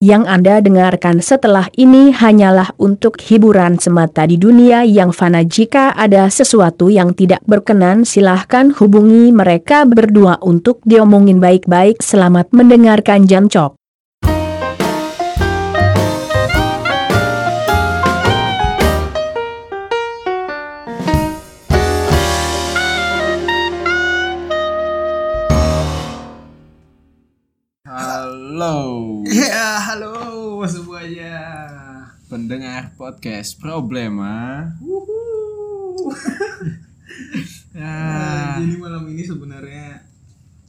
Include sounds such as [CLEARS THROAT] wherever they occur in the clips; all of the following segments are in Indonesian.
Yang Anda dengarkan setelah ini hanyalah untuk hiburan semata di dunia yang fana. Jika ada sesuatu yang tidak berkenan, silahkan hubungi mereka berdua untuk diomongin baik-baik. Selamat mendengarkan Jamcok. Halo pendengar podcast Problema. [LAUGHS] Ya, Jadi malam ini sebenarnya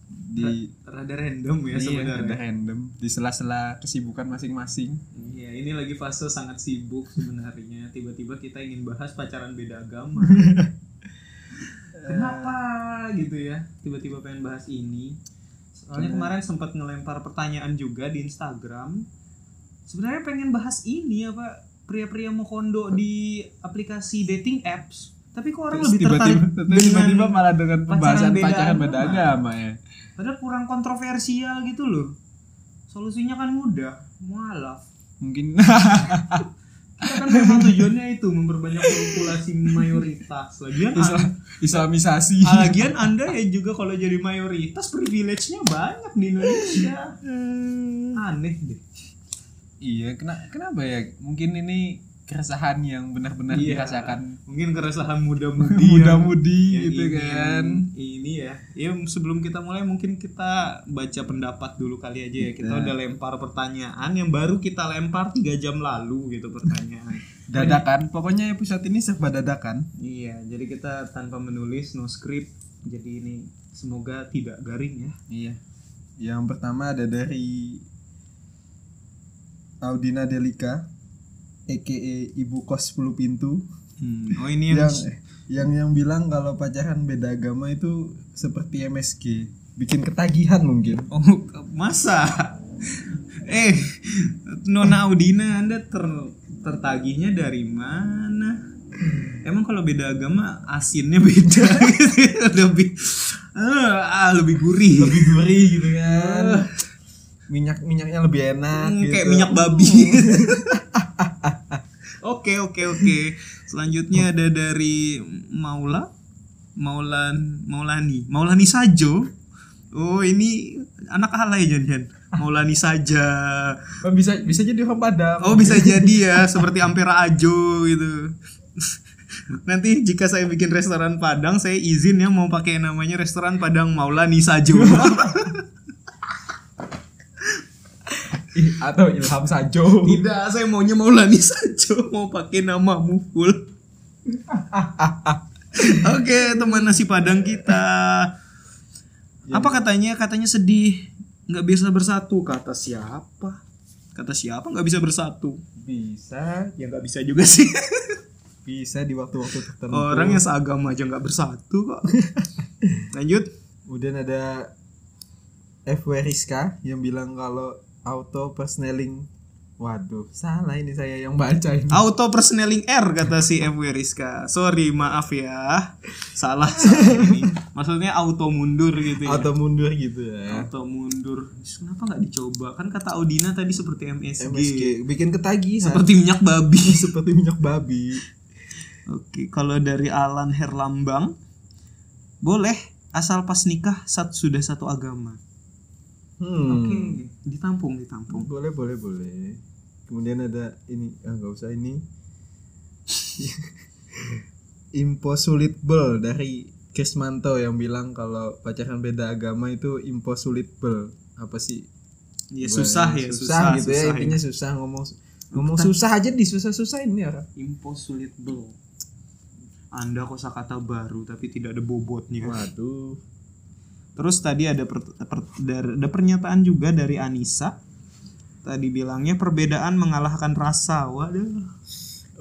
di rada random ya iya, sebenarnya. random di sela-sela kesibukan masing-masing. Iya, ini lagi fase sangat sibuk sebenarnya. Tiba-tiba kita ingin bahas pacaran beda agama. [LAUGHS] Kenapa gitu ya? Tiba-tiba pengen bahas ini. Soalnya Karena- kemarin sempat ngelempar pertanyaan juga di Instagram. Sebenarnya pengen bahas ini apa pria-pria mau kondo di aplikasi dating apps. Tapi kok orang Terus lebih tertarik tiba-tiba tiba-tiba dengan malah dengan pembahasan beda pacaran beda agama. ya. Padahal kurang kontroversial gitu loh. Solusinya kan mudah, mualaf. Mungkin [LAUGHS] Kita kan memang tujuannya itu memperbanyak populasi mayoritas. Lagian Islam, islamisasi. [LAUGHS] lagian Anda ya juga kalau jadi mayoritas privilege-nya banyak di Indonesia. Aneh deh. Iya, kena, kenapa ya? Mungkin ini keresahan yang benar-benar Iya. dirasakan Mungkin keresahan muda-mudi. [LAUGHS] muda-mudi gitu ingin kan. Ini ya. Ya sebelum kita mulai mungkin kita baca pendapat dulu kali aja ya. Kita Kita- udah lempar pertanyaan yang baru kita lempar tiga jam lalu gitu pertanyaan. [LAUGHS] Dadakan, pokoknya episode ini serba dadakan. Iya, jadi kita tanpa menulis, no script. Jadi ini semoga tidak garing ya. Iya. Yang pertama ada dari Audina Delika aka Ibu Kos 10 Pintu Oh ini yang, yang yang yang bilang kalau pacaran beda agama itu seperti MSG, bikin ketagihan mungkin. oh masa? eh, Nona Audina Anda ter, tertagihnya dari mana? Emang kalau beda agama asinnya beda gitu. [LAUGHS] lebih ah, lebih gurih. Lebih gurih gitu kan. Minyak minyaknya lebih enak Hmm, gitu. kayak minyak babi. [LAUGHS] Oke oke oke. Selanjutnya ada dari Maula, Maulan, Maulani, Maulani Sajo. Oh ini anak alay Jan Jan. Maulani saja. Oh, bisa bisa jadi orang Padang. Oh bisa jadi ya seperti Ampera Ajo gitu. Nanti jika saya bikin restoran Padang, saya izin ya mau pakai namanya restoran Padang Maulani Sajo. [LAUGHS] Ih, atau Ilham Sajo. Tidak, saya maunya Maulani Sajo, mau pakai nama full. Oke, teman nasi padang kita. Apa katanya? Katanya sedih, nggak bisa bersatu. Kata siapa? Kata siapa nggak bisa bersatu? Bisa, Ya nggak bisa juga sih. bisa di waktu-waktu tertentu. Orang yang seagama aja nggak bersatu kok. [LAUGHS] Lanjut. Kemudian ada FW Rizka yang bilang kalau auto persneling Waduh, salah ini saya yang baca ini. Auto personeling R kata si FW Rizka. Sorry, maaf ya. Salah, salah ini. Maksudnya auto mundur gitu ya. Auto mundur gitu ya. Auto mundur. Kenapa nggak dicoba? Kan kata Audina tadi seperti MSG. MSG bikin ketagihan Seperti minyak babi. [LAUGHS] seperti minyak babi. Oke, kalau dari Alan Herlambang boleh asal pas nikah sat sudah satu agama. Hmm. Oke, ditampung, ditampung. Boleh, boleh, boleh. Kemudian ada ini, ah nggak usah ini. [LAUGHS] Impossible dari Krismanto yang bilang kalau pacaran beda agama itu impossible. Apa sih? Ya susah ya, susah, susah, gitu ya susah intinya susah ngomong ngomong susah aja disusah-susahin ya orang. Impossible. Anda kosakata baru tapi tidak ada bobotnya. Waduh. Terus tadi ada per- per- ada pernyataan juga dari Anissa. Tadi bilangnya perbedaan mengalahkan rasa. Waduh.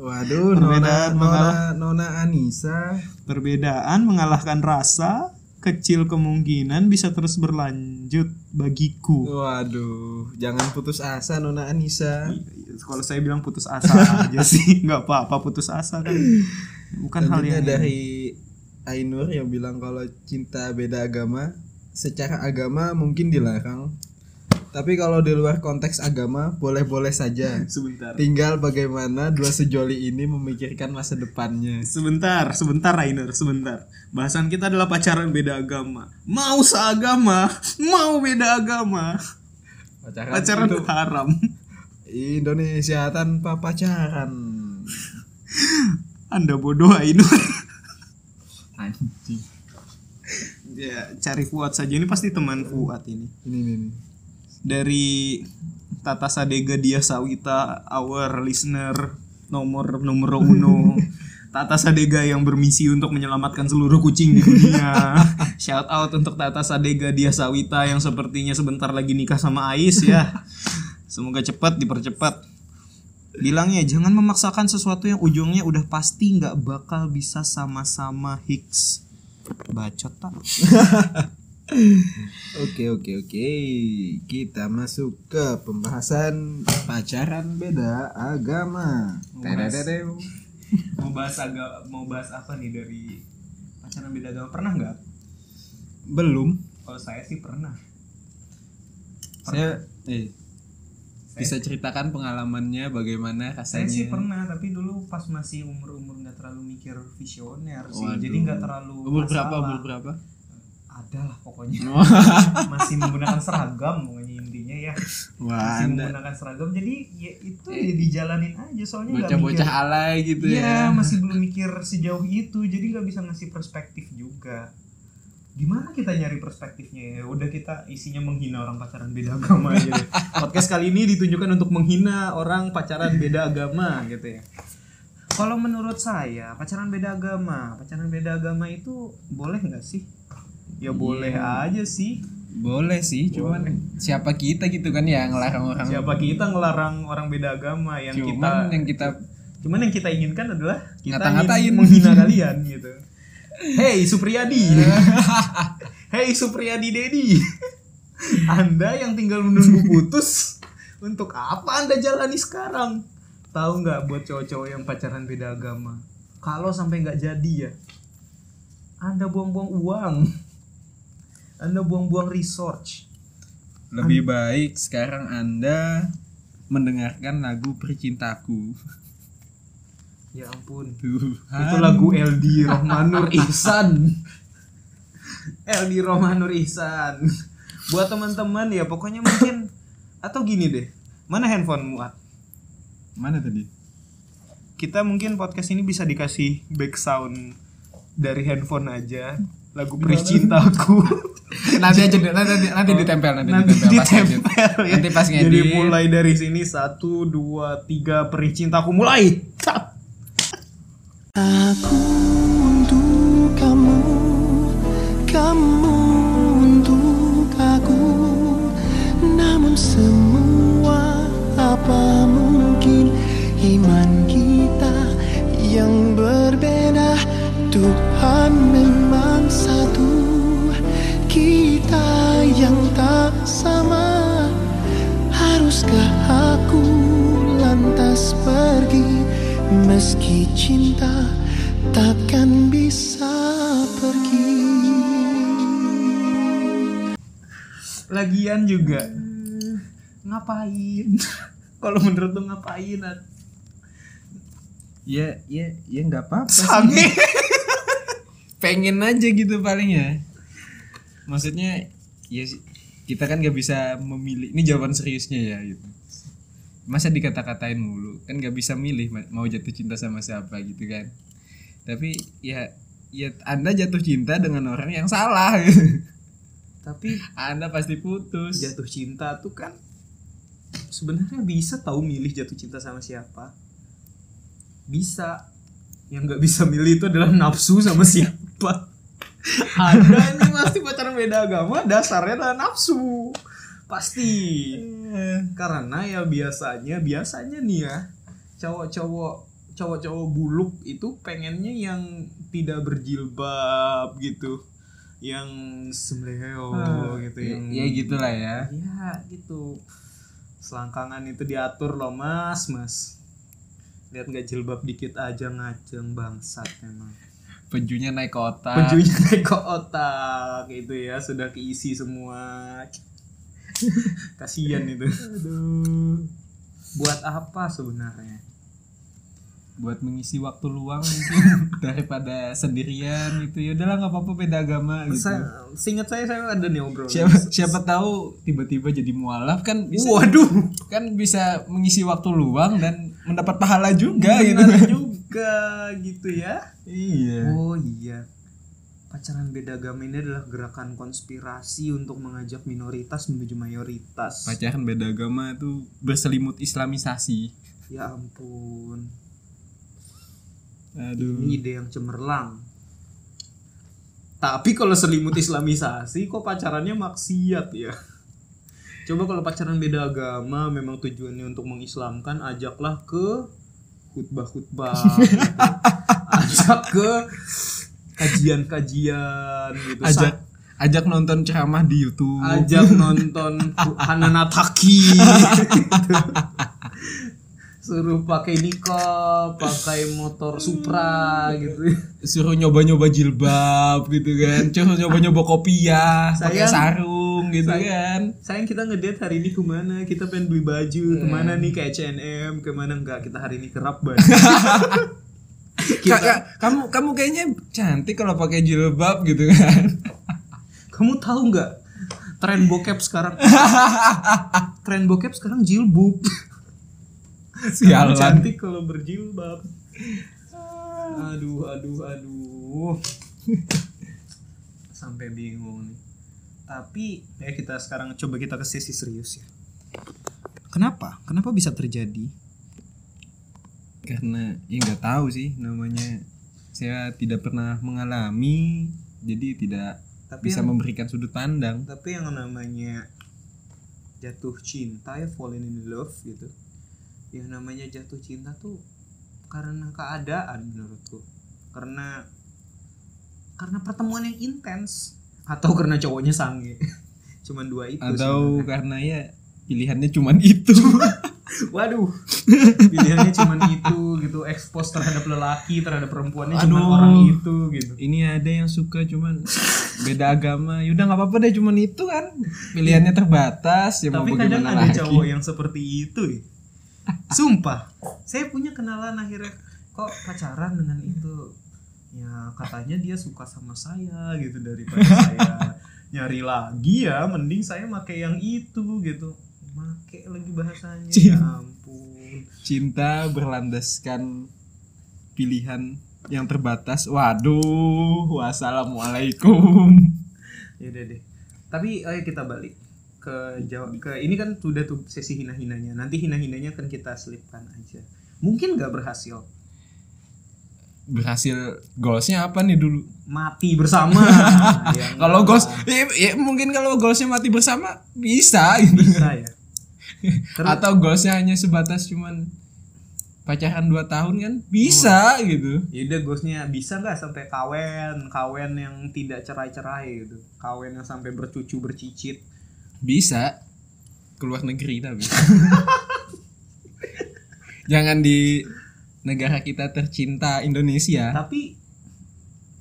Waduh, Perbedaan Nona, Nona, Nona Anissa. Perbedaan mengalahkan rasa kecil kemungkinan bisa terus berlanjut bagiku. Waduh, jangan putus asa Nona Anissa. Kalau saya bilang putus asa aja sih, [LAUGHS] nggak apa-apa putus asa kan. Bukan hal Selanjutnya yang dari Ainur yang bilang kalau cinta beda agama secara agama mungkin dilarang Tapi kalau di luar konteks agama boleh-boleh saja. [LAUGHS] Sebentar. Tinggal bagaimana dua sejoli ini memikirkan masa depannya. Sebentar, sebentar Rainer, sebentar. Bahasan kita adalah pacaran beda agama. Mau seagama, mau beda agama. Pacaran, Pacaran itu haram. Indonesia tanpa pacaran. Anda bodoh Ainur. Anjing. ya, cari Fuad saja ini pasti teman Fuad ini. Ini nih. nih. Dari Tata Sadega Dia Sawita, our listener nomor nomor uno. [LAUGHS] Tata Sadega yang bermisi untuk menyelamatkan seluruh kucing di dunia. [LAUGHS] Shout out untuk Tata Sadega Dia Sawita yang sepertinya sebentar lagi nikah sama Ais ya. [LAUGHS] Semoga cepat dipercepat. Bilangnya jangan memaksakan sesuatu yang ujungnya udah pasti nggak bakal bisa sama-sama Hicks. Bacot tak? [LAUGHS] Oke oke oke. Kita masuk ke pembahasan pacaran beda agama. Mau bahas agak mau bahas apa nih dari pacaran beda agama pernah nggak? Belum. Kalau saya sih pernah. Saya eh bisa ceritakan pengalamannya bagaimana Saya rasanya. sih pernah tapi dulu pas masih umur umur nggak terlalu mikir visioner sih. Waduh. Jadi nggak terlalu Umur berapa? masalah. Umur berapa? Ada lah pokoknya. [LAUGHS] masih menggunakan seragam pokoknya intinya ya. Wah, Masih Anda menggunakan seragam jadi ya itu ya dijalanin aja soalnya nggak mikir. alay gitu Iya ya. masih belum mikir sejauh itu jadi nggak bisa ngasih perspektif juga. Gimana kita nyari perspektifnya ya? Udah kita isinya menghina orang pacaran beda agama aja. deh. [LAUGHS] Podcast kali ini ditunjukkan untuk menghina orang pacaran beda agama gitu ya. Kalau menurut saya pacaran beda agama, pacaran beda agama itu boleh nggak sih? Ya boleh Iya. aja sih. Boleh sih, cuman siapa kita gitu kan ya ngelarang orang. Siapa kita ngelarang orang beda agama yang Cuman kita yang kita Cuman yang kita inginkan adalah kita Ngata-ngatain. ingin menghina kalian gitu. Hey Supriyadi. [LAUGHS] hey Supriyadi Dedi. anda yang tinggal menunggu putus untuk apa Anda jalani sekarang? Tahu nggak buat cowok-cowok yang pacaran beda agama? Kalau sampai nggak jadi ya, Anda buang-buang uang. Anda buang-buang research. lebih baik sekarang Anda mendengarkan lagu Percintaku. Ya ampun. Itu lagu LD Rohmanur [LAUGHS] Ihsan. LD Rohmanur Ihsan. Buat teman-teman ya pokoknya mungkin atau gini deh. Mana handphone muat? Mana tadi? Kita mungkin podcast ini bisa dikasih back sound dari handphone aja. Lagu Percintaku. [LAUGHS] nanti aja nanti nanti ditempel nanti, Nanti ditempel pas ditempel ya. Nanti pas Jadi ngedit. mulai dari sini satu dua tiga Percintaku mulai. Ngapain? [LAUGHS] Kalau menurut lu ngapain? Nat? Ya ya ya nggak apa-apa. Sange. [LAUGHS] Pengen aja gitu paling ya. Maksudnya ya kita kan nggak bisa memilih. Ini jawaban seriusnya ya gitu. Masa dikata-katain mulu kan nggak bisa milih ma- mau jatuh cinta sama siapa gitu kan. Tapi ya ya Anda jatuh cinta dengan orang yang salah gitu. [LAUGHS] Tapi Anda pasti putus. jatuh cinta tuh kan sebenarnya bisa tahu milih jatuh cinta sama siapa. Bisa. Yang nggak bisa milih itu adalah nafsu sama siapa. [LAUGHS] Ada ini pasti [LAUGHS] pacaran beda agama dasarnya adalah nafsu. Pasti. Karena ya biasanya biasanya nih ya cowok-cowok cowok-cowok buluk itu pengennya yang tidak berjilbab gitu. Yang semleo gitu ya, yang ya gitulah ya. Ya gitu. Selangkangan itu diatur loh mas, mas. Lihat nggak jilbab dikit aja ngajeng bangsat memang. Penjunya naik ke otak. Bajunya [LAUGHS] naik ke otak gitu ya, sudah keisi semua. [LAUGHS] Kasihan itu. Aduh. Buat apa sebenarnya? Buat mengisi waktu luang mungkin [LAUGHS] daripada sendirian gitu ya udahlah nggak apa-apa beda agama gitu Saya, seingat saya saya ada nih obrolan. siapa siapa tahu tiba-tiba jadi mualaf kan bisa Waduh. kan bisa mengisi waktu luang dan mendapat pahala juga gitu [LAUGHS] juga gitu ya. iya Oh iya. Pacaran beda agama ini adalah gerakan konspirasi untuk mengajak minoritas menuju mayoritas. pacaran beda agama tuh berselimut islamisasi Ya ampun. Aduh Ini ide yang cemerlang. Tapi kalau selimut islamisasi kok pacarannya maksiat ya. Coba kalau pacaran beda agama memang tujuannya untuk mengislamkan ajaklah ke khutbah-khutbah gitu. [LAUGHS] Ajak ke kajian-kajian gitu. ajak ajak nonton ceramah di YouTube ajak nonton Hanana Taki [LAUGHS] suruh pakai nikah pakai motor Supra gitu. Suruh nyoba-nyoba jilbab gitu kan. Suruh nyoba-nyoba kopiah pakai sarung gitu Sayang. kan. Sayang kita ngedate hari ini ke mana? Kita pengen beli baju. Ke mana nih? Ke H&M ke mana? Enggak kita hari ini kerap banget [LAUGHS] Kak, kak, kamu kamu kayaknya cantik kalau pakai jilbab gitu kan. Kamu tahu nggak tren bokep sekarang? [LAUGHS] Tren bokep sekarang jilbab [LAUGHS] sialan cantik kalau berjilbab. Aduh aduh aduh. Sampai bingung nih. Tapi ya kita sekarang coba kita ke sesi serius ya. Kenapa? Kenapa bisa terjadi? Karena ya nggak tahu sih namanya. Saya tidak pernah mengalami jadi tidak tapi bisa yang, memberikan sudut pandang. Tapi yang namanya jatuh cinta ya falling in love gitu yang namanya jatuh cinta tuh karena keadaan menurutku. Karena karena pertemuan yang intens. Atau karena cowoknya sange. [LAUGHS] Cuman dua itu atau sebenarnya. karena ya pilihannya cuman itu. [LAUGHS] Waduh. Pilihannya cuman itu gitu. Expose terhadap lelaki terhadap perempuannya cuman Aduh. orang itu gitu. Ini ada yang suka cuman beda agama. Yaudah nggak apa-apa deh cuman itu kan. Pilihannya terbatas. Ya mau tapi kadang bagaimana ada lagi? cowok yang seperti itu ya. Sumpah. Saya punya kenalan akhirnya kok pacaran dengan itu. Ya katanya dia suka sama saya gitu daripada [LAUGHS] saya nyari lagi ya mending saya make yang itu gitu. Make lagi bahasanya Cing. ya ampun. Cinta berlandaskan pilihan yang terbatas. Waduh wassalamualaikum. Ya deh. Tapi ayo kita balik ke jawab ke ini kan sudah tuh sesi hina hinanya nanti hina hinanya kan kita selipkan aja. Mungkin nggak berhasil. Berhasil goalsnya apa nih dulu? Mati bersama. [LAUGHS] Ya, kalau goals ya, ya mungkin kalau goalsnya mati bersama bisa gitu. Bisa ya. Terus- [LAUGHS] atau goalsnya hanya sebatas cuman pacaran 2 tahun kan? Bisa gitu. Yaudah ghostnya bisa nggak sampai kawen kawen yang tidak cerai-cerai gitu. Kawen yang sampai bercucu bercicit bisa. Keluar negeri tapi. [LAUGHS] Jangan di negara kita tercinta Indonesia. Tapi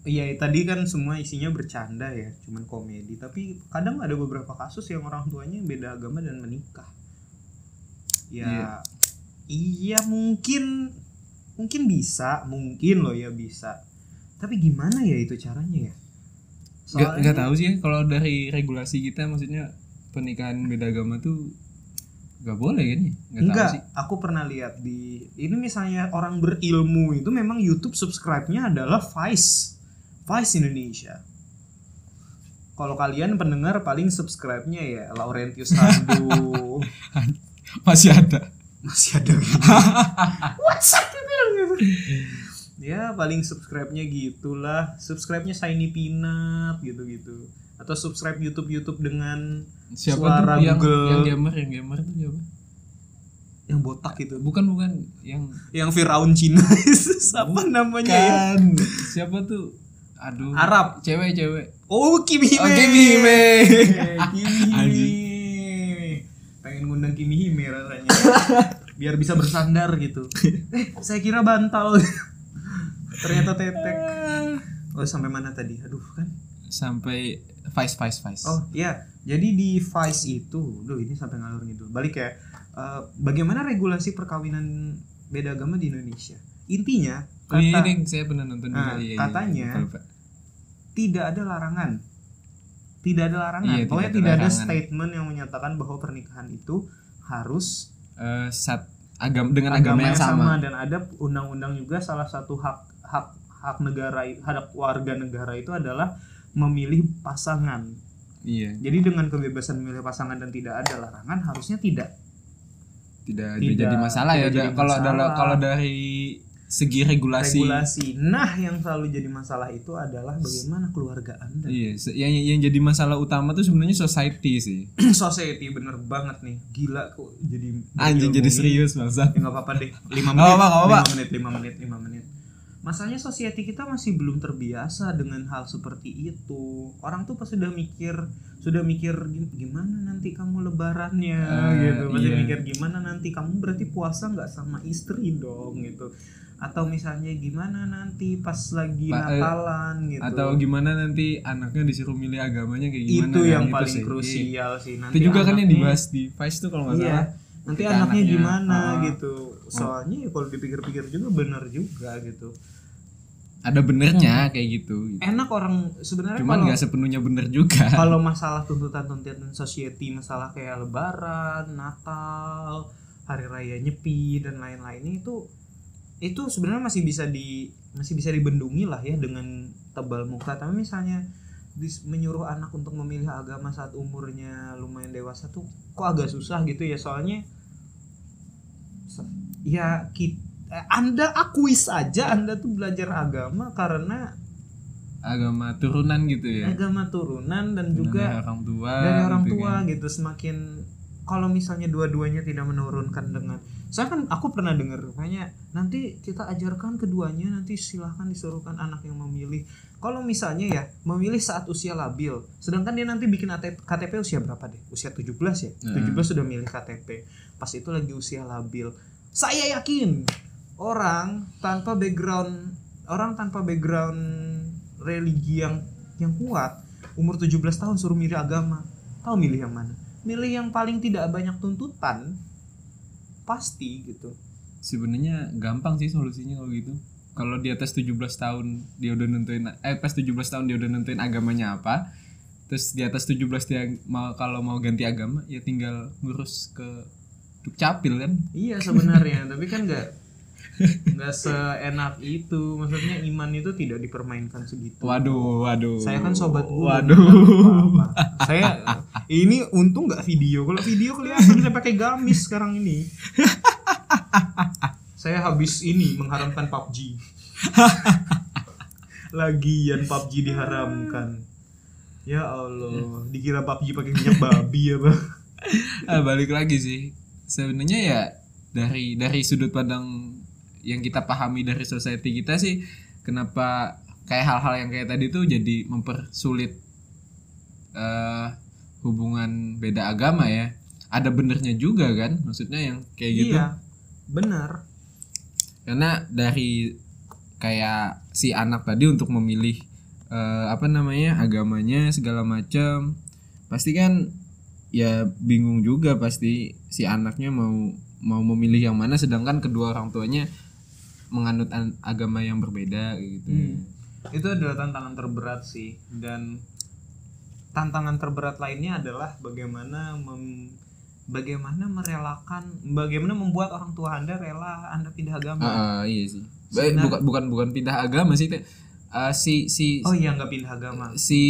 Iya tadi kan semua isinya bercanda ya cuman komedi. Tapi kadang ada beberapa kasus yang orang tuanya beda agama dan menikah. Ya Iya. iya mungkin mungkin bisa mungkin loh ya bisa. Tapi gimana ya itu caranya ya? Nggak nggak tahu sih ya kalau dari regulasi kita maksudnya pernikahan beda agama tuh nggak boleh kan ya nggak tahu Enggak, sih aku pernah lihat di ini misalnya orang berilmu itu memang YouTube subscribe-nya adalah Vice. Vice Indonesia. Kalau kalian pendengar paling subscribe-nya ya Laurentius Randu. [LAUGHS] masih ada Masih ada. [LAUGHS] WhatsApp dia bilang gitu. Ya paling subscribe-nya gitulah. Subscribe-nya Shiny Peanut gitu-gitu. Atau subscribe YouTube-YouTube dengan siapa Suara yang Google. yang gamer yang gamer tuh siapa yang botak gitu. bukan bukan yang Yang Firaun Cina. [LAUGHS] Apa namanya ya? siapa tuh aduh Arab. cewek cewek Oh, Kimi Hime. Oh, Kimi Hime. Kimi [LAUGHS] Hime. Pengen ngundang Kimi Hime rasanya. [LAUGHS] Biar bisa bersandar gitu. Eh, saya kira bantal. Ternyata tetek. Oh, sampai mana tadi? Aduh, kan. Sampai Vice Vice Vice. Oh iya, jadi di Vice itu, duh ini sampai ngalur gitu. Balik ya, eh, bagaimana regulasi perkawinan beda agama di Indonesia? Intinya Oh, iya, kata Ding, saya pernah nonton Nah. Iya, iya, katanya, lupa, lupa. tidak ada larangan, tidak ada larangan. Iya, Pokoknya tidak ada tidak ada larangan. statement yang menyatakan bahwa pernikahan itu harus Eh, sat agam dengan agama, yang sama. dan ada undang-undang juga salah satu hak hak hak negara hak warga negara itu adalah memilih pasangan. Iya, Jadi dengan kebebasan memilih pasangan dan tidak ada larangan harusnya tidak tidak, Tidak- jadi masalah ya. tidak jadi Da- Kalau masalah. dalam kalau dari segi regulasi, regulasi. Nah, yang selalu jadi masalah itu adalah bagaimana keluarga Anda. iya, yang yang jadi masalah utama tuh sebenarnya society sih. [CLEARS THROAT] Society bener banget nih. Gila kok jadi Anjing jadi serius bangsa. Ya apa-apa deh. 5 Nggak menit. apa-apa, nggak apa-apa. 5 menit, 5 menit, 5 menit. Masalahnya society kita masih belum terbiasa dengan hal seperti itu. Orang tuh pas sudah mikir, sudah mikir "Gim- gimana nanti kamu lebarannya Ah, gitu. Masih iya. mikir gimana nanti kamu berarti puasa nggak sama istri dong gitu. Atau misalnya gimana nanti pas lagi Pa- eh, Natalan gitu. Atau gimana nanti anaknya disuruh milih agamanya kayak gimana? itu kan? yang Gitu paling sih. Iya. krusial sih. Nanti Itu juga kan yang anaknya- dibahas di Vice tuh kalau nggak Iya. salah. Nanti anaknya anaknya, gimana ah. gitu. Soalnya ya kalau dipikir-pikir juga benar juga gitu. Ada benernya kayak gitu. gitu. Enak orang sebenarnya Cuman nggak sepenuhnya bener juga. kalau masalah tuntutan-tuntutan society, masalah kayak lebaran, Natal, hari raya Nyepi dan lain-lainnya itu itu sebenarnya masih bisa di masih bisa dibendungi lah ya dengan tebal muka. Tapi misalnya dis- menyuruh anak untuk memilih agama saat umurnya lumayan dewasa tuh kok agak susah gitu ya soalnya ya kita anda akui saja Anda tuh belajar agama karena Agama turunan gitu ya. agama turunan dan Dari juga orang tua. dari orang gitu tua kan. gitu semakin kalau misalnya dua-duanya tidak menurunkan dengan saya kan aku pernah dengar kayaknya nanti kita ajarkan keduanya nanti silahkan disuruhkan anak yang memilih kalau misalnya ya memilih saat usia labil sedangkan dia nanti bikin ATP KTP usia berapa deh usia 17 ya Heeh. 17 sudah milih KTP pas itu lagi usia labil saya yakin orang tanpa background orang tanpa background religi yang yang kuat umur 17 tahun suruh milih agama tahu milih yang mana milih yang paling tidak banyak tuntutan pasti gitu Sebenarnya gampang sih solusinya kalau gitu. Kalau di atas 17 tahun dia udah nentuin eh pas 17 tahun dia udah nentuin agamanya apa. Terus di atas 17 dia mau kalau mau ganti agama ya tinggal ngurus ke Dukcapil kan. iya sebenarnya tapi kan nggak nggak seenak itu maksudnya iman itu tidak dipermainkan segitu Waduh, waduh. saya kan sobat guru Waduh. Apa-apa. saya ini untung nggak video kalau video kelihatan saya pakai gamis sekarang ini saya habis ini mengharamkan PUBG lagian PUBG diharamkan ya Allah dikira PUBG pakai minyak babi ya bang Ah, balik lagi sih. Sebenarnya ya dari dari sudut pandang yang kita pahami dari society kita sih kenapa kayak hal-hal yang kayak tadi tuh jadi mempersulit eh hubungan beda agama ya. Ada benernya juga kan? Maksudnya yang kayak gitu. iya benar Karena dari kayak si anak tadi untuk memilih eh, apa namanya agamanya segala macam pasti kan ya bingung juga pasti si anaknya mau mau memilih yang mana sedangkan kedua orang tuanya menganut an- agama yang berbeda gitu. Hmm. itu adalah tantangan terberat sih dan tantangan terberat lainnya adalah bagaimana mem- bagaimana merelakan bagaimana membuat orang tua anda rela anda pindah agama. Ah, ah, iya sih. Baik, Sebenarnya- bukan bukan bukan pindah agama sih Ah, si si oh iya nggak pindah agama. si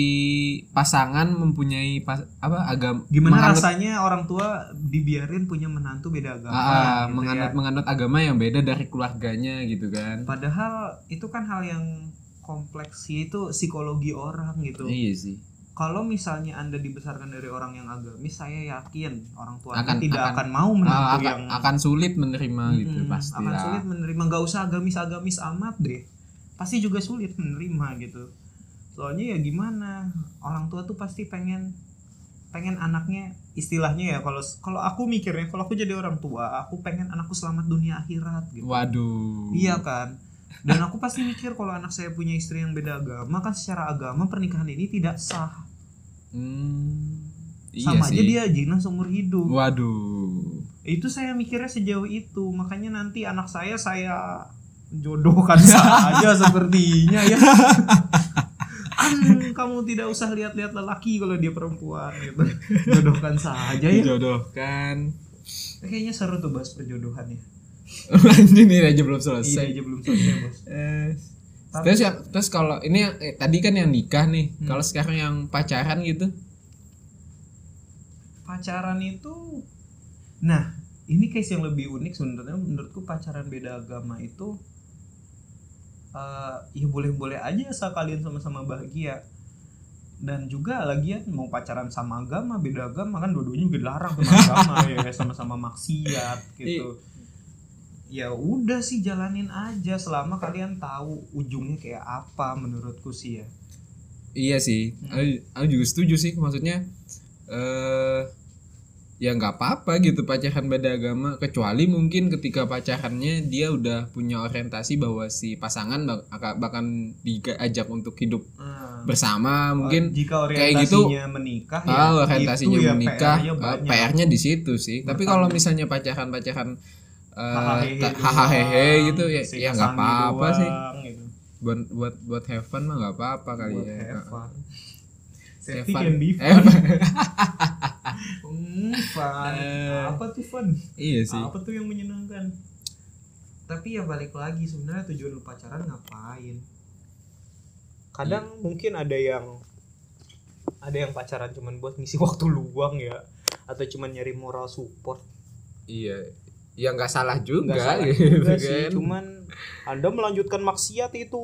pasangan mempunyai pas, apa agama gimana menganut- rasanya orang tua dibiarin punya menantu beda agama ah, gitu menganut ya. menganut agama yang beda dari keluarganya gitu kan. Padahal itu kan hal yang kompleks sih itu psikologi orang gitu. Iya sih. Kalau misalnya anda dibesarkan dari orang yang agamis saya yakin orang tua Akan- tidak akan- akan, mau menantu Ah, akan, yang akan sulit menerima gitu Mm-mm, pasti akan sulit menerima. Nggak usah agamis-agamis amat deh pasti juga sulit menerima gitu. Soalnya ya gimana orang tua tuh pasti pengen pengen anaknya istilahnya ya kalau kalau aku mikirnya kalau aku jadi orang tua aku pengen anakku selamat dunia akhirat gitu. Waduh. Iya kan? Dan aku pasti mikir kalau anak saya punya istri yang beda agama kan secara agama pernikahan ini tidak sah. Hmm, iya sama sih. aja dia zina seumur hidup. Waduh. itu saya mikirnya sejauh itu makanya nanti anak saya saya jodohkan [LAUGHS] saja sepertinya ya kan kamu tidak usah lihat-lihat lelaki kalau dia perempuan gitu jodohkan saja ya Dijodohkan. kayaknya seru tuh bahas perjodohan ya [LAUGHS] Lanjut nih aja belum ini selesai. aja belum selesai bos Eh, Tapi- terus ya, terus kalau ini eh, tadi kan yang nikah nih. Hmm. Kalau sekarang yang pacaran gitu. pacaran itu nah ini case yang lebih unik sebenarnya menurutku pacaran beda agama itu eh ya boleh-boleh aja asal kalian sama-sama bahagia dan juga lagian mau pacaran sama agama beda agama kan dua-duanya juga dilarang sama [LAUGHS] agama ya sama-sama maksiat gitu ya udah sih jalanin aja selama kalian tahu ujungnya kayak apa menurutku sih ya Iya sih. Hmm. Aku, aku juga setuju sih maksudnya eh ya nggak apa-apa gitu pacaran beda agama. Kecuali mungkin ketika pacarannya dia udah punya orientasi bahwa si pasangan bak- bahkan diajak untuk hidup Nah, bersama. Mungkin jika kayak gitu, orientasinya menikah ya ah orientasinya itu ya menikah. PR-nya ah. PR-nya di situ sih. Tapi Bertambah. kalau misalnya ta- doang, hahaha gitu ya si ya nggak apa-apa sih. gitu. buat buat buat have fun mah nggak apa-apa kali Buat ya Safety fun. can be fun. Hmm, fun. Eh. Apa tuh fun? iya sih Apa tuh yang menyenangkan? Tapi ya balik lagi sebenarnya tujuan lu pacaran ngapain? Kadang mungkin ada yang ada yang pacaran cuman buat ngisi [LAUGHS] waktu luang ya atau cuman nyari moral support. iya ya nggak salah juga Nggak salah gitu juga sih, kan. cuman Anda melanjutkan maksiat itu.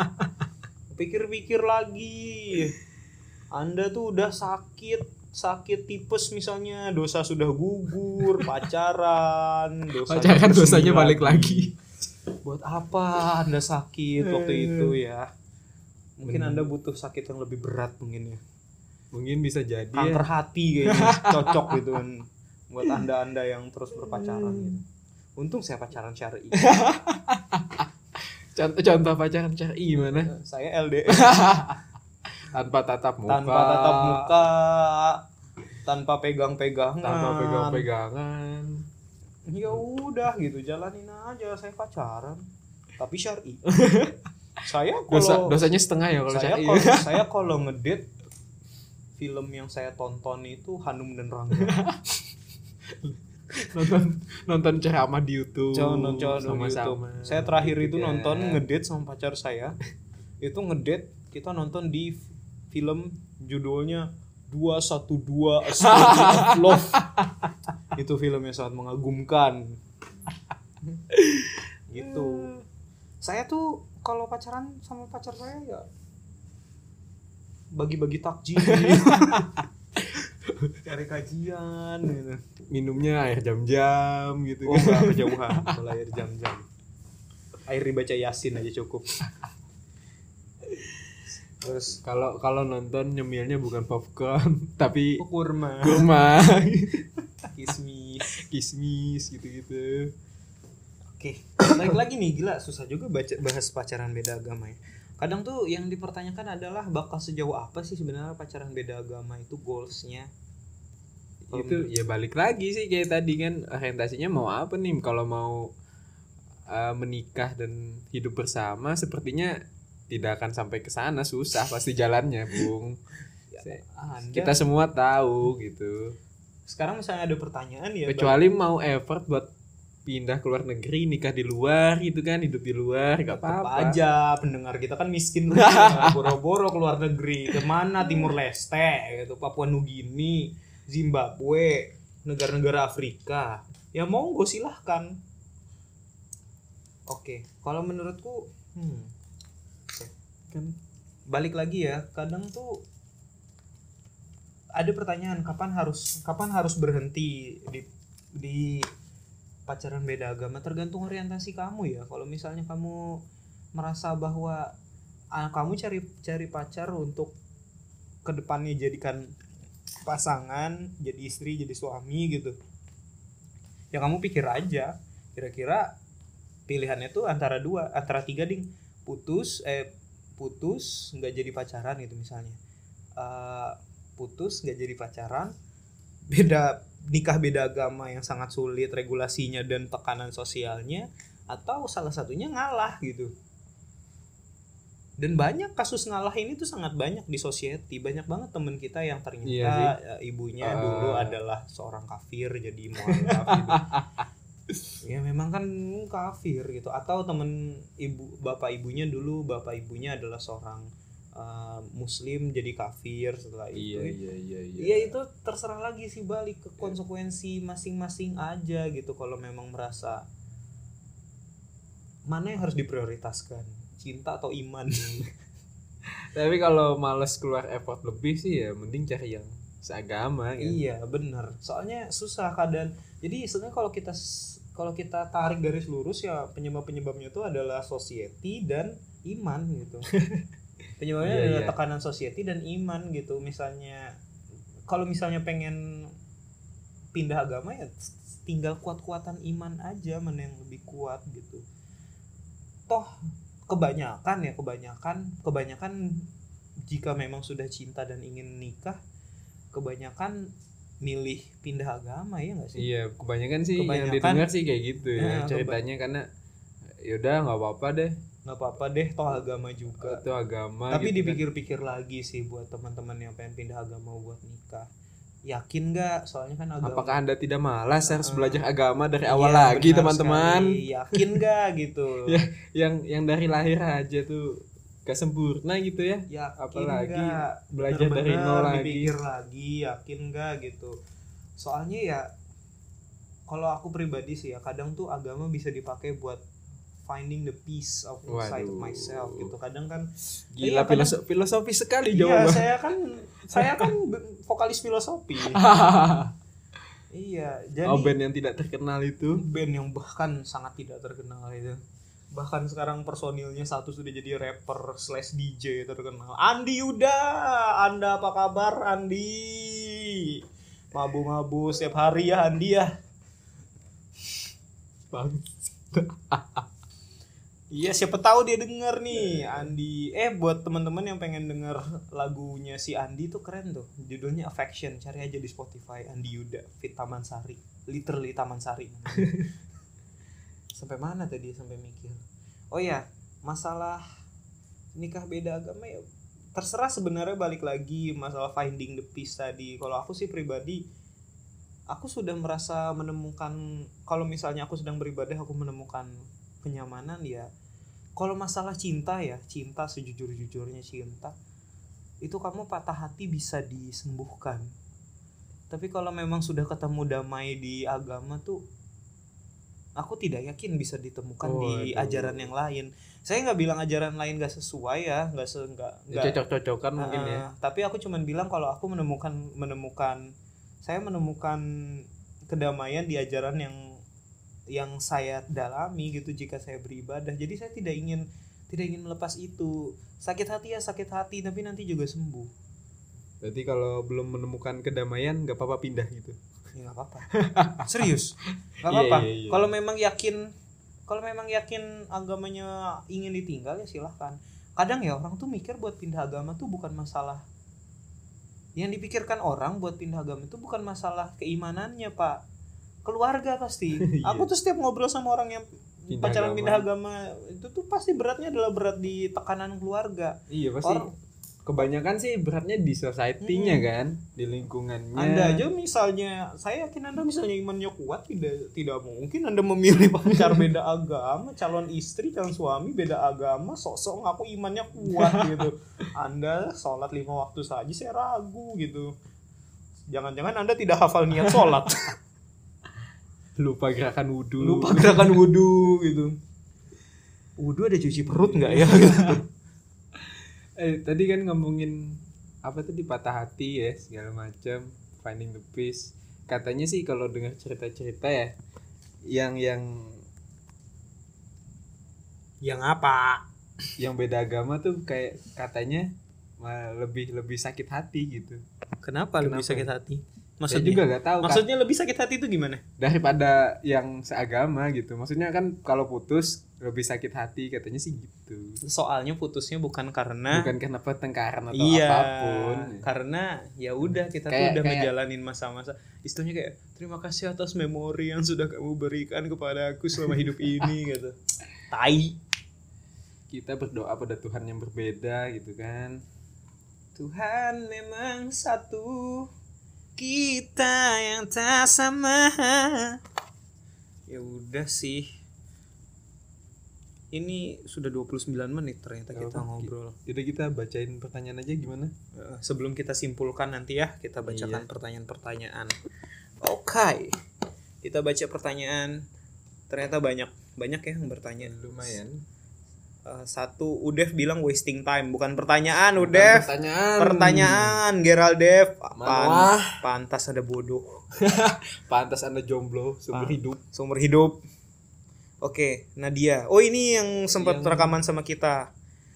[LAUGHS] Pikir-pikir lagi. Anda tuh udah sakit, sakit tipes misalnya, dosa sudah gugur, [LAUGHS] pacaran, dosa pacaran dosanya balik lagi Buat apa Anda sakit waktu Eh. itu ya? Mungkin Bener. Anda butuh sakit yang lebih berat mungkin ya. mungkin bisa jadi Kanker ya. hati kayaknya cocok gitu kan buat Anda-anda yang terus berpacaran gitu. Untung saya pacaran syar'i. [LAUGHS] contoh contoh pacaran syar'i gimana saya LDR [LAUGHS] tanpa tatap muka. Tanpa tatap muka. Tanpa pegang-pegangan. Tanpa pegang pegangan ya udah gitu jalanin aja. Saya pacaran tapi syar'i. [LAUGHS] Saya dosa kalau dosanya setengah ya kalau saya syar'i. kalau [LAUGHS] saya kalau ngedate film yang saya tonton itu Hanum dan Rangga. [LAUGHS] Nonton nonton ceramah di YouTube Jangan nonton di sama-sama YouTube. Saya terakhir itu Gitu nonton kan. ngedate sama pacar saya. itu ngedate kita nonton di film judulnya 212 A Story of Love. itu film yang sangat mengagumkan. gitu. Saya tuh kalau pacaran sama pacar saya ya bagi-bagi takjil. [LAUGHS] Cari kajian gitu. minumnya air jam-jam gitu Oh kan. kejauhan kalau air jam-jam Air dibaca Yasin aja cukup Terus kalau kalau nonton nyemilnya bukan popcorn [LAUGHS] tapi oh, kurma. kurma. [LAUGHS] Kismis. Kismis gitu-gitu. Oke Balik lagi nih gila susah juga baca, bahas pacaran beda agama ya. Kadang tuh yang dipertanyakan adalah bakal sejauh apa sih sebenarnya pacaran beda agama itu goalsnya? Itu ya balik lagi sih kayak tadi kan orientasinya mau apa nih? Kalau mau uh, menikah dan hidup bersama sepertinya tidak akan sampai ke sana susah pasti jalannya bung. [LAUGHS] Anda, kita semua tahu gitu. Sekarang misalnya ada pertanyaan ya kecuali mau effort buat pindah ke luar negeri nikah di luar gitu kan hidup di luar gak Tetap apa-apa. aja pendengar kita kan miskin [LAUGHS] boro-boro ke luar negeri ke mana Timur Leste gitu. Papua Nugini Zimbabwe negara-negara Afrika. Ya monggo silahkan. Oke kalau menurutku hmm, kan? Balik lagi ya kadang tuh ada pertanyaan kapan harus kapan harus berhenti di di pacaran beda agama? Tergantung orientasi kamu ya. Kalau misalnya kamu merasa bahwa ah, kamu cari cari pacar untuk ke depannya jadikan pasangan jadi istri jadi suami gitu. Ya kamu pikir aja kira-kira pilihannya tuh antara dua antara tiga ding. Putus eh putus nggak jadi pacaran gitu misalnya eh, putus nggak jadi pacaran beda nikah beda agama yang sangat sulit regulasinya dan tekanan sosialnya atau salah satunya ngalah gitu dan banyak kasus ngalah ini tuh sangat banyak di society banyak banget temen kita yang ternyata Iya sih. eh, ibunya Ah. dulu adalah seorang kafir jadi mualaf gitu. [LAUGHS] ya memang kan kafir gitu. Atau temen ibu bapak ibunya dulu bapak ibunya adalah seorang eh, muslim jadi kafir setelah itu. Iya iya iya iya. Iya itu terserah lagi sih balik ke konsekuensi masing-masing aja gitu. Kalau memang merasa mana yang harus diprioritaskan? Cinta atau iman? [LAUGHS] Tapi kalau males keluar effort lebih sih ya mending cari yang seagama gitu. iya bener. Soalnya susah keadaan. Jadi sebenarnya kalau kita kalau kita tarik garis lurus ya penyebab penyebabnya itu adalah society dan iman gitu. [LAUGHS] Penyebabnya Iya, adalah iya. tekanan society dan iman gitu. Misalnya kalau misalnya pengen pindah agama ya tinggal kuat-kuatan iman aja mana yang lebih kuat gitu. Toh kebanyakan ya kebanyakan kebanyakan jika memang sudah cinta dan ingin nikah kebanyakan milih pindah agama ya nggak sih? Iya kebanyakan sih yang Kebanyakan- didengar sih kayak gitu Ya, ya ceritanya karena yaudah nggak apa-apa deh. Nggak apa-apa deh toh agama juga. Itu agama tapi gitu kan. dipikir-pikir lagi sih buat teman-teman yang pengen pindah agama buat nikah. Yakin nggak? Soalnya kan agama apakah anda tidak malas harus Heeh. belajar agama dari Iya, awal lagi teman-teman? Yakin nggak gitu? [LAUGHS] Ya. yang yang dari lahir aja tuh gak sempurna gitu ya. Yakin Apalagi nggak? belajar dari Bener-bener nol lagi. dipikir lagi yakin nggak gitu. Soalnya ya kalau aku pribadi sih ya kadang tuh agama bisa dipakai buat finding the peace of inside of Waduh. myself gitu. Kadang kan gila Iya, kadang- filosofi, filosofi sekali iya jawaban saya kan saya kan vokalis filosofi. [LAUGHS] Iya jadi oh band yang tidak terkenal itu. Band yang bahkan sangat tidak terkenal itu bahkan sekarang personilnya satu sudah jadi rapper slash DJ terkenal Andi Yuda Anda apa kabar Andi mabu-mabu setiap hari ya Andi ya bang Iya siapa tahu dia denger nih Andi. Eh buat teman-teman yang pengen denger lagunya si Andi tuh keren tuh. Judulnya Affection. Cari aja di Spotify Andi Yuda Fit Taman Sari. Literally Taman Sari. Sampai mana tadi sampai mikir. Oh ya, masalah nikah beda agama ya terserah sebenarnya balik lagi masalah finding the peace tadi. Kalau aku sih pribadi aku sudah merasa menemukan kalau misalnya aku sedang beribadah aku menemukan kenyamanan ya kalau masalah cinta ya cinta sejujur-jujurnya cinta itu kamu patah hati bisa disembuhkan tapi kalau memang sudah ketemu damai di agama tuh aku tidak yakin bisa ditemukan di Waduh. ajaran yang lain saya nggak bilang ajaran lain nggak sesuai ya nggak se nggak cocok-cocokan mungkin ya tapi aku cuman bilang kalau aku menemukan menemukan saya menemukan kedamaian di ajaran yang yang saya dalami gitu jika saya beribadah. Jadi saya tidak ingin tidak ingin melepas itu. Sakit hati ya sakit hati tapi nanti juga sembuh. berarti kalau belum menemukan kedamaian nggak apa-apa pindah gitu Ya nggak apa-apa. [LAUGHS] Serius. Nggak Iya, apa-apa. iya, iya. Kalau memang yakin kalau memang yakin agamanya ingin ditinggal ya silahkan. Kadang ya orang tuh mikir buat pindah agama tuh bukan masalah yang dipikirkan orang buat pindah agama itu bukan masalah keimanannya pak keluarga pasti [LAUGHS] Iya. aku tuh setiap ngobrol sama orang yang Pindah pacaran agama. pindah agama itu tuh pasti beratnya adalah berat di tekanan keluarga iya pasti Orang- kebanyakan sih beratnya di society-nya Hmm. kan di lingkungannya. Anda aja misalnya saya yakin anda misalnya imannya kuat tidak tidak mungkin anda memilih [LAUGHS] pacar beda agama calon istri calon suami beda agama sok-sok ngaku imannya kuat [LAUGHS] gitu. Anda sholat lima waktu saja saya ragu gitu. Jangan-jangan anda tidak hafal niat sholat. [LAUGHS] Lupa gerakan wudhu lupa gerakan wudhu gitu. Wudhu ada cuci perut nggak ya eh tadi kan ngomongin apa tadi patah hati ya segala macam finding the peace. Katanya sih kalau dengar cerita-cerita ya yang yang yang apa? yang beda agama tuh kayak katanya lebih lebih sakit hati gitu. Kenapa, lebih Kenapa? sakit hati Maksudnya juga gak tahu kan. Maksudnya lebih sakit hati itu gimana? daripada yang seagama gitu maksudnya kan kalau putus lebih sakit hati katanya sih gitu Soalnya putusnya bukan karena bukan karena pertengkaran atau iya, apa pun karena ya udah kita tuh Kayak- udah kayak- menjalanin masa-masa. Istilahnya kayak terima kasih atas memori yang sudah kamu berikan kepada aku selama hidup ini [LAUGHS] gitu. Tai. kita berdoa pada Tuhan yang berbeda gitu kan Tuhan memang satu kita yang tak sama. Ya udah sih. Ini sudah 29 menit ternyata Gak kita apa-apa. ngobrol. jadi kita bacain pertanyaan aja gimana? Eh, sebelum kita simpulkan nanti ya kita bacakan Iya. pertanyaan-pertanyaan. Oke. Kita baca pertanyaan. Ternyata banyak banyak ya yang bertanya. Lumayan Eh, satu Udev bilang wasting time. Bukan pertanyaan Bukan Udev. pertanyaan. Pertanyaan Gerald Dev. Mana? Pantas ada bodoh. [LAUGHS] Pantas anda jomblo seumur Ah. hidup. Seumur hidup. Oke Nadia. Oh ini yang sempat Yang- rekaman sama kita.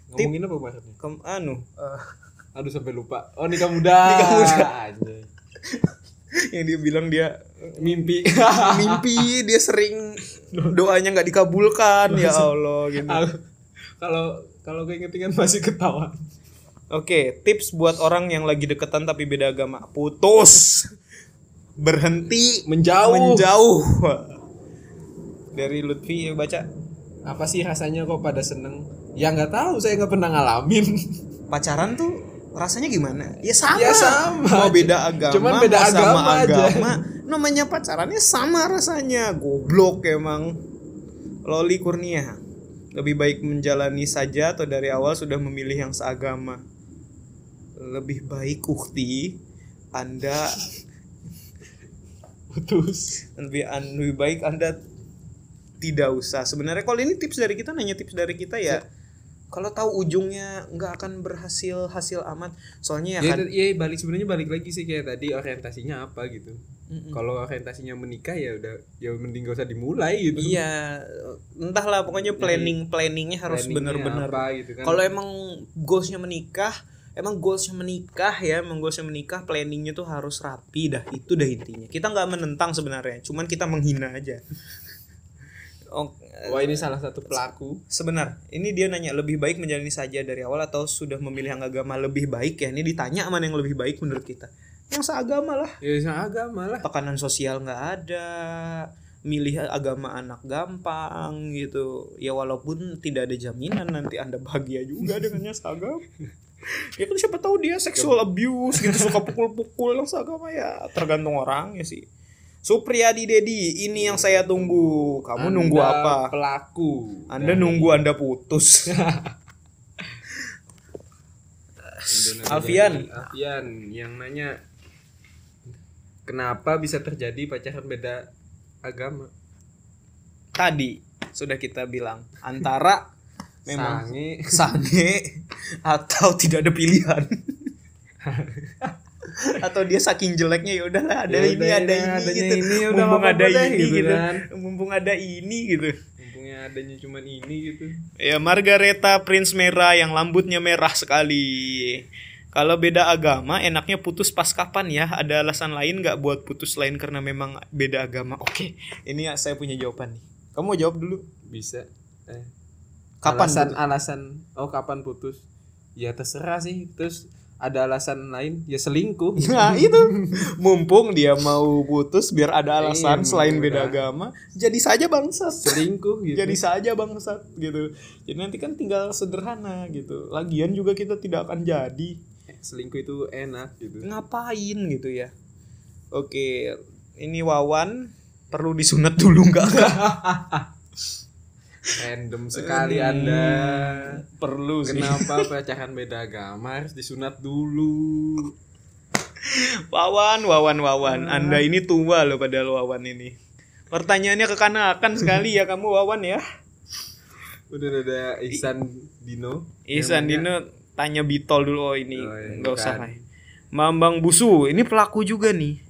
Ngomongin apa maksudnya Kem Anu. Eh, aduh sampai lupa. Oh nikah muda. [LAUGHS] Nikah muda. [LAUGHS] Yang dia bilang dia mimpi. Mimpi Dia sering Doanya nggak dikabulkan. Ya Allah gitu kalau kalau keinget-inget [LAUGHS] masih ketawa Oke Tips buat orang yang lagi deketan Tapi beda agama Putus Berhenti menjauh Menjauh Dari Lutfi ya baca apa sih rasanya kok pada seneng ya nggak tahu saya nggak pernah ngalamin [LAUGHS] pacaran tuh rasanya gimana? Ya sama. Ya sama. Mau beda agama, Cuman beda mau sama agama aja. agama. Namanya pacarannya sama rasanya. Goblok emang. Loli Kurnia. Lebih baik menjalani saja atau dari awal sudah memilih yang seagama. Lebih baik ukti Anda [LAUGHS] putus lebih an- lebih baik Anda tidak usah. Sebenarnya kalau ini tips dari kita nanya tips dari kita ya. Kalau tahu ujungnya nggak akan berhasil hasil amat. Soalnya ya ya, kan ya balik sebenarnya balik lagi sih kayak tadi orientasinya apa gitu Mm-mm. kalau orientasinya menikah ya udah ya mending gak usah dimulai gitu Iya, entahlah pokoknya planning planningnya harus bener-bener. gitu kan Kalau emang goalsnya menikah, emang goalsnya menikah ya, emang goalsnya menikah, planningnya tuh harus rapi dah. Itu dah intinya. Kita nggak menentang sebenarnya, cuman kita menghina aja. [LAUGHS] Oh, wah ini salah satu pelaku sebenar. Ini dia nanya lebih baik menjalani saja dari awal atau sudah memilih yang agama lebih baik ya? Ini ditanya mana yang lebih baik menurut kita? Yang seagama lah. ya sama agama lah. Tekanan sosial nggak ada. Milih agama anak gampang gitu. Ya walaupun tidak ada jaminan nanti anda bahagia juga dengannya seagama. [LAUGHS] Ya kan siapa tahu dia sexual abuse gitu suka pukul-pukul yang seagama ya tergantung orang ya sih. Supriyadi Dedi ini yang saya tunggu. Kamu Anda nunggu apa? pelaku. Anda dari nunggu anda putus. [LAUGHS] Alfian. Alfian yang nanya kenapa bisa terjadi pacaran beda agama? Tadi sudah kita bilang antara [LAUGHS] memang Sange. sange atau tidak ada pilihan. [LAUGHS] Atau dia saking jeleknya ya udahlah ada Ya ini ada ini gitu. ini, udah, mumpung ada ini gitu gitu, kan. mumpung ada ini gitu. Mumpungnya adanya cuman ini gitu. Ya Margareta Prince merah yang lambutnya merah sekali kalau beda agama enaknya putus pas kapan ya? Ada alasan lain nggak buat putus lain karena memang beda agama? Oke ini ya saya punya jawaban nih. Kamu mau jawab dulu? Bisa. Eh. Kapan alasan putus? alasan oh kapan putus? Ya terserah sih. Terus ada alasan lain? Ya selingkuh. [LAUGHS] Nah itu. Mumpung dia mau putus Biar ada alasan Iya, Selain beda agama Jadi saja bangsat. Selingkuh gitu. Jadi saja bangsat gitu. Jadi nanti kan tinggal sederhana gitu. Lagian juga kita tidak akan jadi. Eh, selingkuh itu enak gitu. Ngapain gitu ya? Oke Ini Wawan Perlu disunat dulu nggak? Kak? [LAUGHS] random sekali anda. Perlu sih. Kenapa pacaran beda agama harus disunat dulu? Wawan, Wawan, Wawan. Anda ini tua loh padahal Wawan ini. Pertanyaannya kekanakan sekali ya kamu Wawan ya. Udah ada Ihsan Dino. Ihsan Dino tanya Bitol dulu oh ini Oh, iya, nggak usah bukan. Hai. Mambang Busu ini pelaku juga nih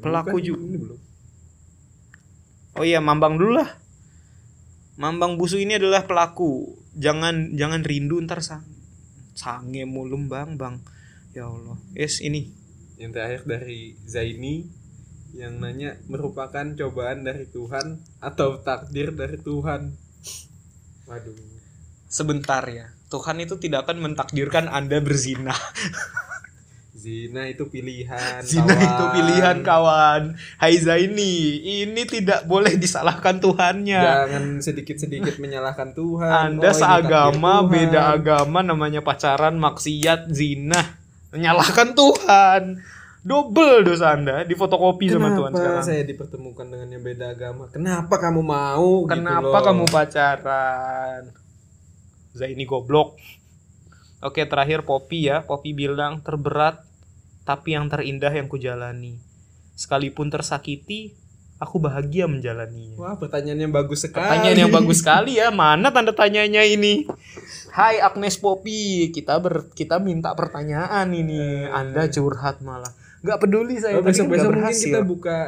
pelaku juga. oh iya Mambang dulu lah Mambang Busu ini adalah pelaku jangan jangan rindu ntar sang sange mulum bang bang ya Allah yes ini yang terakhir dari Zaini yang nanya merupakan cobaan dari Tuhan atau takdir dari Tuhan waduh Sebentar ya. Tuhan itu tidak akan mentakdirkan Anda berzina. zina itu pilihan Zina kawan. itu pilihan kawan. Hai Zaini, ini tidak boleh disalahkan Tuhannya. jangan sedikit-sedikit menyalahkan Tuhan Anda Oh, seagama, Tuhan. beda agama, namanya pacaran, maksiat, zina. Menyalahkan Tuhan. Double dosa Anda difotokopi sama Tuhan Kenapa sekarang. saya dipertemukan dengan yang beda agama? Kenapa kamu mau? gitu Kenapa loh? kamu pacaran? Zaini goblok. Oke, terakhir Poppy ya. Poppy bilang terberat tapi yang terindah yang kujalani. Sekalipun tersakiti, aku bahagia menjalaninya. Wah, pertanyaan yang bagus sekali. Pertanyaan yang bagus sekali ya. Mana tanda tanyanya ini? Hai Agnes Poppy, kita ber kita minta pertanyaan ini. Anda curhat malah. Nggak peduli saya. Oh, kan nggak besok-besok mungkin kita buka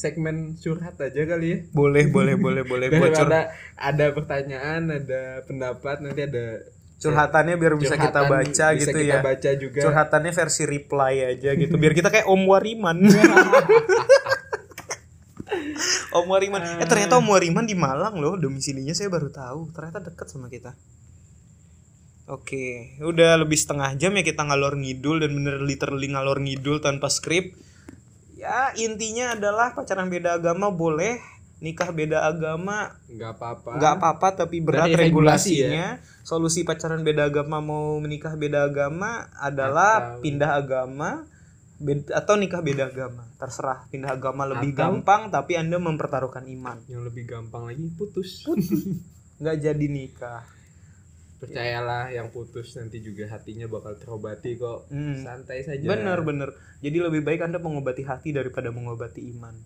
segmen curhat aja kali ya. Boleh, boleh, boleh, boleh. Curhat. Daripada ada pertanyaan, ada pendapat, nanti ada curhatannya biar bisa kita curhatan baca bisa gitu kita ya. baca juga. Curhatannya versi reply aja gitu. Biar kita kayak Om Wariman. [LAUGHS] Om Wariman. Eh ternyata Om Wariman di Malang loh domisilinya saya baru tahu. Ternyata dekat sama kita. Oke, udah lebih setengah jam ya kita ngalor ngidul dan bener literally ngalor ngidul tanpa skrip. Ya intinya adalah pacaran beda agama boleh, nikah beda agama nggak apa-apa. nggak apa-apa tapi berat Berarti regulasi regulasinya. Solusi pacaran beda agama mau menikah beda agama adalah Atau- pindah agama atau nikah beda agama. Terserah pindah agama lebih Atau- gampang tapi Anda mempertaruhkan iman. Yang lebih gampang lagi putus. [LAUGHS] nggak jadi nikah. Percayalah yang putus nanti juga hatinya bakal terobati kok. Hmm. Santai saja. Bener bener. Jadi lebih baik Anda mengobati hati daripada mengobati iman.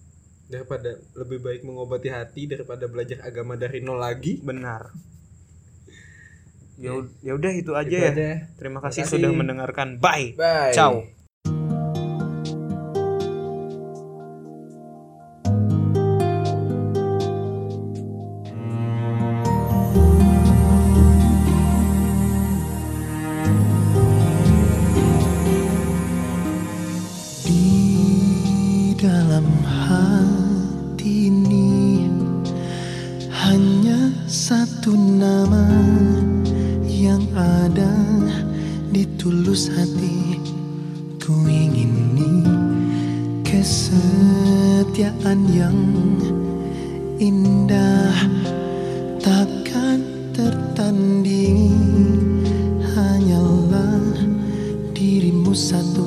Daripada lebih baik mengobati hati daripada belajar agama dari nol lagi. Benar. [LAUGHS] Ya ya udah itu aja Itu ya. aja. Terima Terima kasih kasih. sudah mendengarkan. Bye. Bye. Ciao. Ku ingini kesetiaan yang indah takkan tertandingi. Hanyalah dirimu satu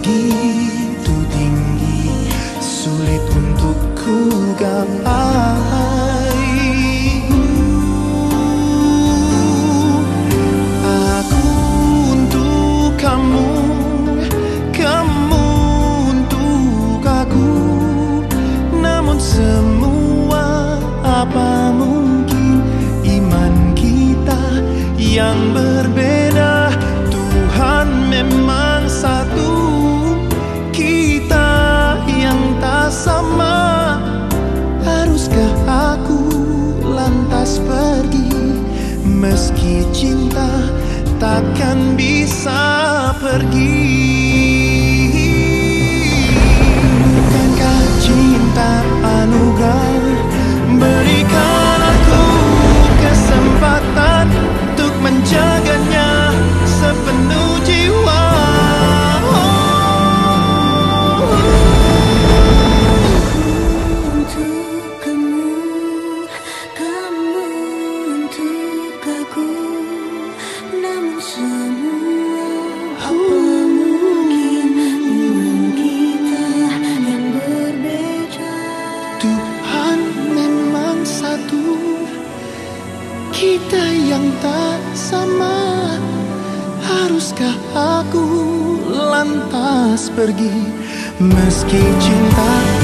begitu tinggi Sulit untuk ku gapai takkan bisa lantas pergi. Meski cinta